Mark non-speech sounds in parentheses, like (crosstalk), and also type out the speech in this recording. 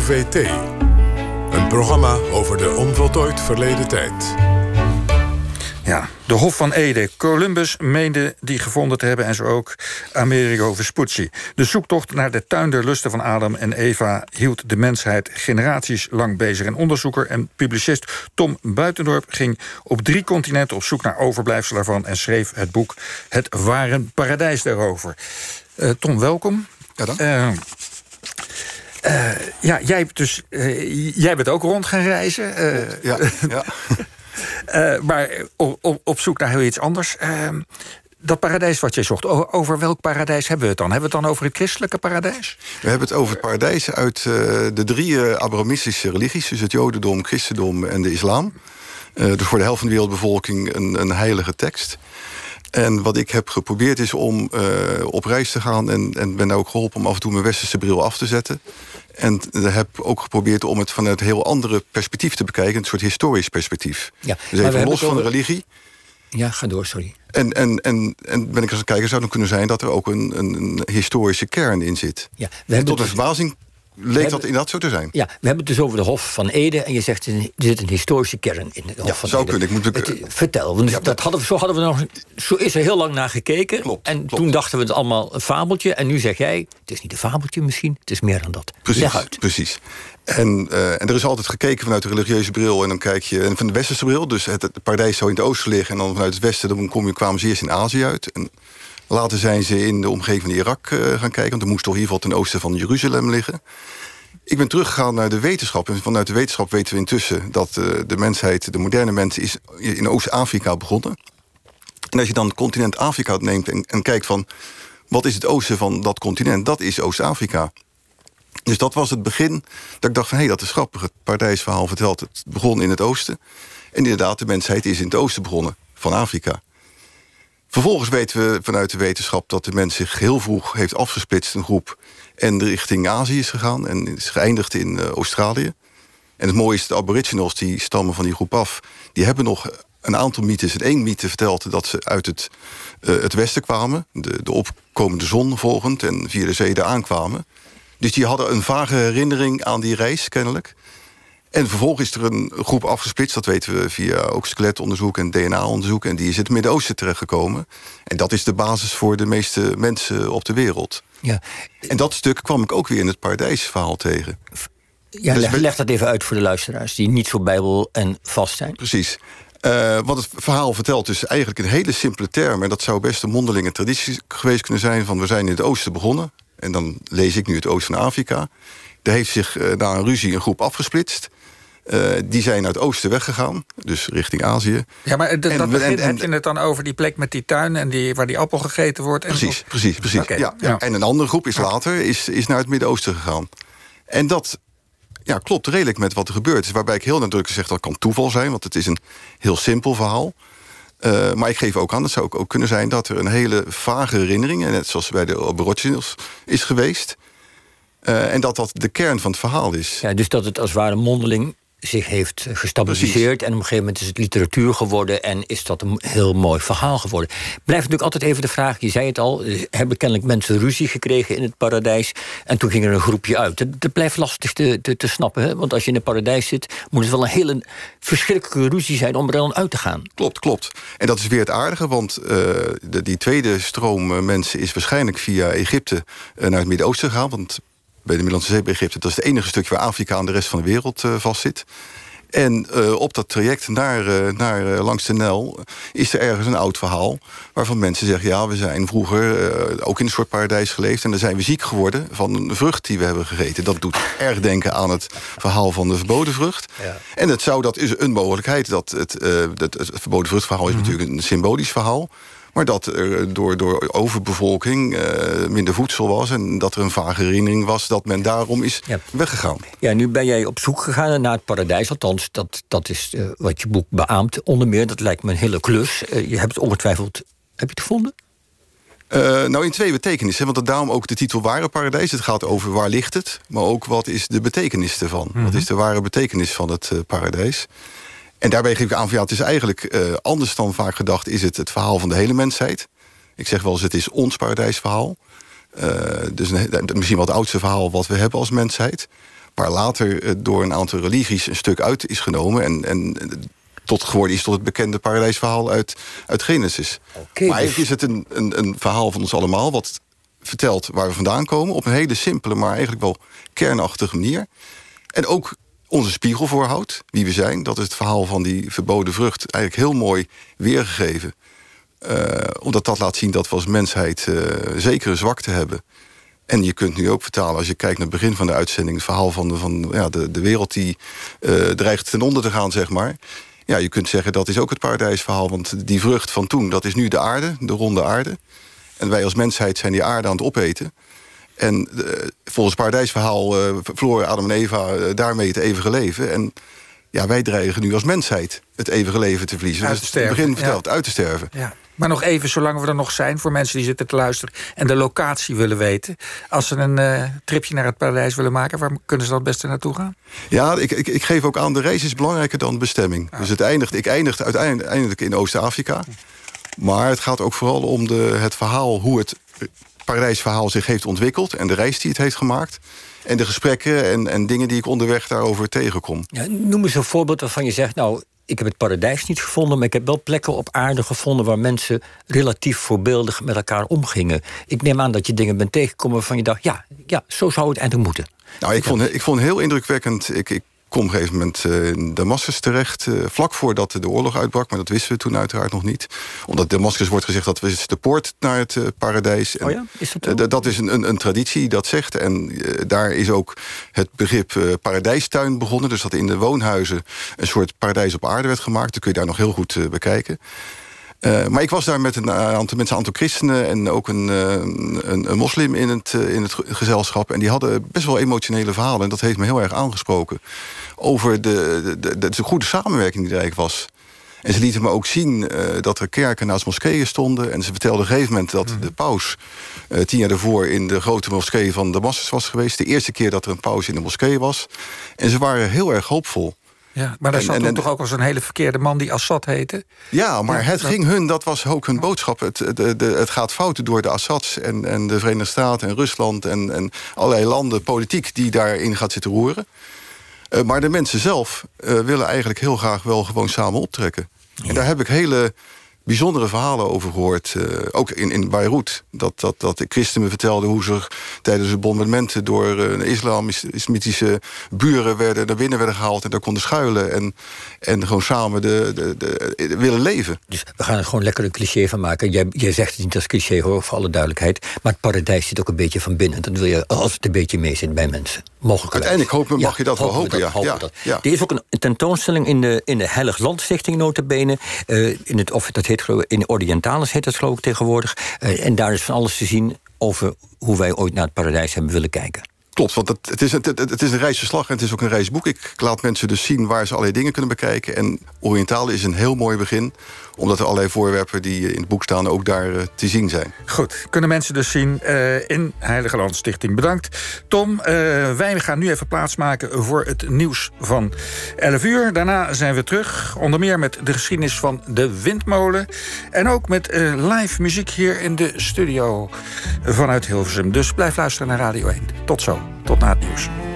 OVT. Een programma over de onvoltooid verleden tijd. Ja, de Hof van Ede. Columbus meende die gevonden te hebben en zo ook Amerigo Vespucci. De zoektocht naar de tuin der lusten van Adam en Eva hield de mensheid generaties lang bezig. En onderzoeker en publicist Tom Buitendorp ging op drie continenten op zoek naar overblijfselen daarvan en schreef het boek Het ware paradijs daarover. Uh, Tom, welkom. Ja, dan. Uh, uh, ja, jij, dus, jij bent ook rond gaan reizen. ja, ja. Uh, (laughs) maar op, op, zoek naar heel iets anders. Uh, dat paradijs wat jij zocht, over welk paradijs hebben we het dan? Hebben we het dan over het christelijke paradijs? We hebben het over het paradijs uit de drie Abrahamistische religies... dus het jodendom, christendom en de islam. dus voor de helft van de wereldbevolking een, een heilige tekst. En wat ik heb geprobeerd is om op reis te gaan... en, en ben ook geholpen om af en toe mijn westerse bril af te zetten... En heb ook geprobeerd om het vanuit een heel andere perspectief te bekijken. Een soort historisch perspectief. Ja, dus even los van de religie. Ja, ga door, sorry. En, en, en, en ben ik als kijker zou het kunnen zijn dat er ook een, een, een historische kern in zit. Ja, we en tot een dus- verbazing leek dat inderdaad zo te zijn. Ja, we hebben het dus over de Hof van Ede. En je zegt, er zit een historische kern in de Hof ja, van zou Ede. Kunnen. Ik moet het, vertel, want dat hadden we, zo, hadden we nog, zo is er heel lang naar gekeken. Klopt, en toen dachten we het allemaal een fabeltje. En nu zeg jij, het is niet een fabeltje misschien, het is meer dan dat. Precies, precies. En, uh, en er is altijd gekeken vanuit de religieuze bril. En dan kijk je en van de westerse bril. Dus het, het paradijs zou in het oosten liggen. En dan vanuit het westen dan kom je, kwamen ze eerst in Azië uit. En later zijn ze in de omgeving van Irak uh, gaan kijken. Want er moest toch in ieder geval ten oosten van Jeruzalem liggen. Ik ben teruggegaan naar de wetenschap. En vanuit de wetenschap weten we intussen dat uh, de mensheid, de moderne mens, is in Oost-Afrika begonnen. En als je dan continent Afrika neemt en, en kijkt van wat is het oosten van dat continent, dat is Oost-Afrika. Dus dat was het begin dat ik dacht van... hé, hey, dat is grappig, het paradijsverhaal vertelt... het begon in het oosten. En inderdaad, de mensheid is in het oosten begonnen, van Afrika. Vervolgens weten we vanuit de wetenschap dat de mens zich heel vroeg heeft afgesplitst... een groep en richting Azië is gegaan en is geëindigd in uh, Australië. En het mooie is, de aboriginals die stammen van die groep af... die hebben nog een aantal mythes. En één mythe vertelt dat ze uit het, uh, het westen kwamen... De, de opkomende zon volgend en via de zee aankwamen... Dus die hadden een vage herinnering aan die reis, kennelijk. En vervolgens is er een groep afgesplitst, dat weten we via ook skeletonderzoek en DNA-onderzoek. En die is in het Midden-Oosten terechtgekomen. En dat is de basis voor de meeste mensen op de wereld. Ja. En dat stuk kwam ik ook weer in het paradijsverhaal tegen. Ja, dus leg, leg, dat even uit voor de luisteraars die niet zo bijbel en vast zijn. Precies. Uh, wat het verhaal vertelt is eigenlijk een hele simpele term... en dat zou best een mondelinge traditie geweest kunnen zijn... van we zijn in het oosten begonnen. En dan lees ik nu het oosten van Afrika. Daar heeft zich uh, na een ruzie een groep afgesplitst. Uh, die zijn uit het oosten weggegaan, dus richting Azië. Ja, maar dat, dat begint, en, en, heb je het dan over die plek met die tuin... en die, waar die appel gegeten wordt? En precies, precies, precies. Okay. Ja, ja. En een andere groep is later is, is naar het Midden-Oosten gegaan. En dat ja, klopt redelijk met wat er gebeurd is. Waarbij ik heel nadrukkelijk zeg dat kan toeval zijn... want het is een heel simpel verhaal. Uh, maar ik geef ook aan, het zou ook kunnen zijn... dat er een hele vage herinnering... net zoals bij de Aboriginals is geweest... Uh, en dat dat de kern van het verhaal is. Ja, dus dat het als het ware mondeling zich heeft gestabiliseerd. Precies. En op een gegeven moment is het literatuur geworden... en is dat een heel mooi verhaal geworden. Blijft natuurlijk altijd even de vraag, je zei het al... hebben kennelijk mensen ruzie gekregen in het paradijs... en toen ging er een groepje uit. Dat, dat blijft lastig te, te, te snappen, hè? want als je in het paradijs zit... moet het wel een hele verschrikkelijke ruzie zijn om er dan uit te gaan. Klopt, klopt. En dat is weer het aardige, want uh, de, die tweede stroom mensen... is waarschijnlijk via Egypte uh, naar het Midden-Oosten gegaan... want bij de Middellandse Zee bij Egypte. Dat is het enige stukje waar Afrika aan de rest van de wereld uh, vastzit. En uh, op dat traject naar, uh, naar langs de Nel is er ergens een oud verhaal... waarvan mensen zeggen, ja, we zijn vroeger ook in een soort paradijs geleefd... en dan zijn we ziek geworden van een vrucht die we hebben gegeten. Dat doet erg denken aan het verhaal van de verboden vrucht. Ja. En het zou, dat is een mogelijkheid. Dat het, het verboden vruchtverhaal is mm -hmm. natuurlijk een symbolisch verhaal... Maar dat er door, door overbevolking uh, minder voedsel was... en dat er een vage herinnering was dat men daarom is ja. weggegaan. Ja, nu ben jij op zoek gegaan naar het paradijs. Althans, dat, dat is uh, wat je boek beaamt. Onder meer, dat lijkt me een hele klus. Uh, je hebt het ongetwijfeld... Heb je het gevonden? Uh, nou, in twee betekenissen. Want daarom ook de titel Ware Paradijs. Het gaat over waar ligt het, maar ook wat is de betekenis ervan. Mm -hmm. Wat is de ware betekenis van het uh, paradijs? En daarbij geef ik aan van ja, het is eigenlijk uh, anders dan vaak gedacht... is het het verhaal van de hele mensheid. Ik zeg wel eens, het is ons paradijsverhaal. Uh, dus een, misschien wel het oudste verhaal wat we hebben als mensheid. waar later door een aantal religies een stuk uit is genomen. En, en tot geworden is tot het bekende paradijsverhaal uit, uit Genesis. maar dus- eigenlijk is het een, een, een verhaal van ons allemaal... wat vertelt waar we vandaan komen... op een hele simpele, maar eigenlijk wel kernachtige manier. En ook onze spiegel voorhoudt, wie we zijn. Dat is het verhaal van die verboden vrucht eigenlijk heel mooi weergegeven. Uh, omdat dat laat zien dat we als mensheid uh, zekere zwakte hebben. En je kunt nu ook vertalen, als je kijkt naar het begin van de uitzending... het verhaal van de, van, ja, de, de wereld die uh, dreigt ten onder te gaan, zeg maar. Ja, je kunt zeggen dat is ook het paradijsverhaal. Want die vrucht van toen, dat is nu de aarde, de ronde aarde. En wij als mensheid zijn die aarde aan het opeten. En uh, volgens het paradijsverhaal uh, verloren Adam en Eva uh, daarmee het eeuwige leven. En ja, wij dreigen nu als mensheid het eeuwige leven te verliezen. Uit te dus sterven. het begin uit te sterven. Ja. Maar nog even, zolang we er nog zijn... voor mensen die zitten te luisteren en de locatie willen weten... als ze een uh, tripje naar het paradijs willen maken... waar kunnen ze dan het beste naartoe gaan? Ja, ik, ik, ik geef ook aan, de reis is belangrijker dan de bestemming. Dus het eindigt, ik eindig uiteindelijk in Oost-Afrika. Maar het gaat ook vooral om de, het verhaal... hoe het paradijsverhaal zich heeft ontwikkeld... en de reis die het heeft gemaakt... En de gesprekken en, en dingen die ik onderweg daarover tegenkom. Ja, noem eens een voorbeeld waarvan je zegt... nou, ik heb het paradijs niet gevonden... maar ik heb wel plekken op aarde gevonden... waar mensen relatief voorbeeldig met elkaar omgingen. Ik neem aan dat je dingen bent tegengekomen waarvan je dacht... ja, ja zo zou het eigenlijk moeten. Nou, ik vond, ik vond heel indrukwekkend... Ik, ik kom op een gegeven moment in Damascus terecht... Uh, vlak voordat de oorlog uitbrak, maar dat wisten we toen uiteraard nog niet. Omdat Damascus wordt gezegd dat is de poort naar het uh, paradijs. En, oh ja? Is dat, dat is een, een, een, traditie die dat zegt. En daar is ook het begrip paradijstuin begonnen. Dus dat in de woonhuizen een soort paradijs op aarde werd gemaakt. Dat kun je daar nog heel goed bekijken. Uh, maar ik was daar met een aantal mensen, een aantal christenen... en ook een, uh, een, een, moslim in het, in het gezelschap. En die hadden best wel emotionele verhalen. En dat heeft me heel erg aangesproken. Over de, de, de, de goede samenwerking die er eigenlijk was. En ze lieten me ook zien dat er kerken naast moskeeën stonden. En ze vertelden op een gegeven moment dat de paus... tien jaar daarvoor in de grote moskee van Damascus was geweest. De eerste keer dat er een paus in de moskee was. En ze waren heel erg hoopvol. Ja, maar daar zat en, toch ook als een hele verkeerde man die Assad heette? Ja, maar het dat... ging hun, dat was ook hun boodschap. Het, de, de, het gaat fouten door de Assads en, en de Verenigde Staten en Rusland... en, en allerlei landen, politiek, die daarin gaat zitten roeren. Uh, maar de mensen zelf uh, willen eigenlijk heel graag wel gewoon samen optrekken. Ja. En daar heb ik hele bijzondere verhalen over gehoord. Uh, ook in, in Beirut. Dat, dat, dat de christenen me vertelden hoe ze tijdens de bombardementen... door uh, islamitische buren werden, naar binnen werden gehaald... en daar konden schuilen en, en gewoon samen de, de, de, willen leven. Dus we gaan er gewoon lekker een cliché van maken. Jij, jij zegt het niet als cliché, hoor, voor alle duidelijkheid. Maar het paradijs zit ook een beetje van binnen. Dat wil je als het een beetje mee zit bij mensen. Mogelijk. Uiteindelijk hopen, mag ja, je dat wel hopen, dat, ja. hopen ja, dat. ja. Er is ook een tentoonstelling in de, in de Heilig Landstichting notabene. Uh, in het, of dat heet in Orientalis heet dat geloof ik tegenwoordig. Uh, en daar is van alles te zien over hoe wij ooit naar het paradijs hebben willen kijken. Klopt, want het, het, is, het, is een reisverslag en het is ook een reisboek. Ik laat mensen dus zien waar ze allerlei dingen kunnen bekijken. En Orientaal is een heel mooi begin. Omdat er allerlei voorwerpen die in het boek staan ook daar uh, te zien zijn. Goed, kunnen mensen dus zien uh, in Heilige Landstichting. Bedankt. Tom, wij gaan nu even plaatsmaken voor het nieuws van 11 uur. Daarna zijn we terug. Onder meer met de geschiedenis van de windmolen. En ook met live muziek hier in de studio vanuit Hilversum. Dus blijf luisteren naar Radio 1. Tot zo. Tot na het.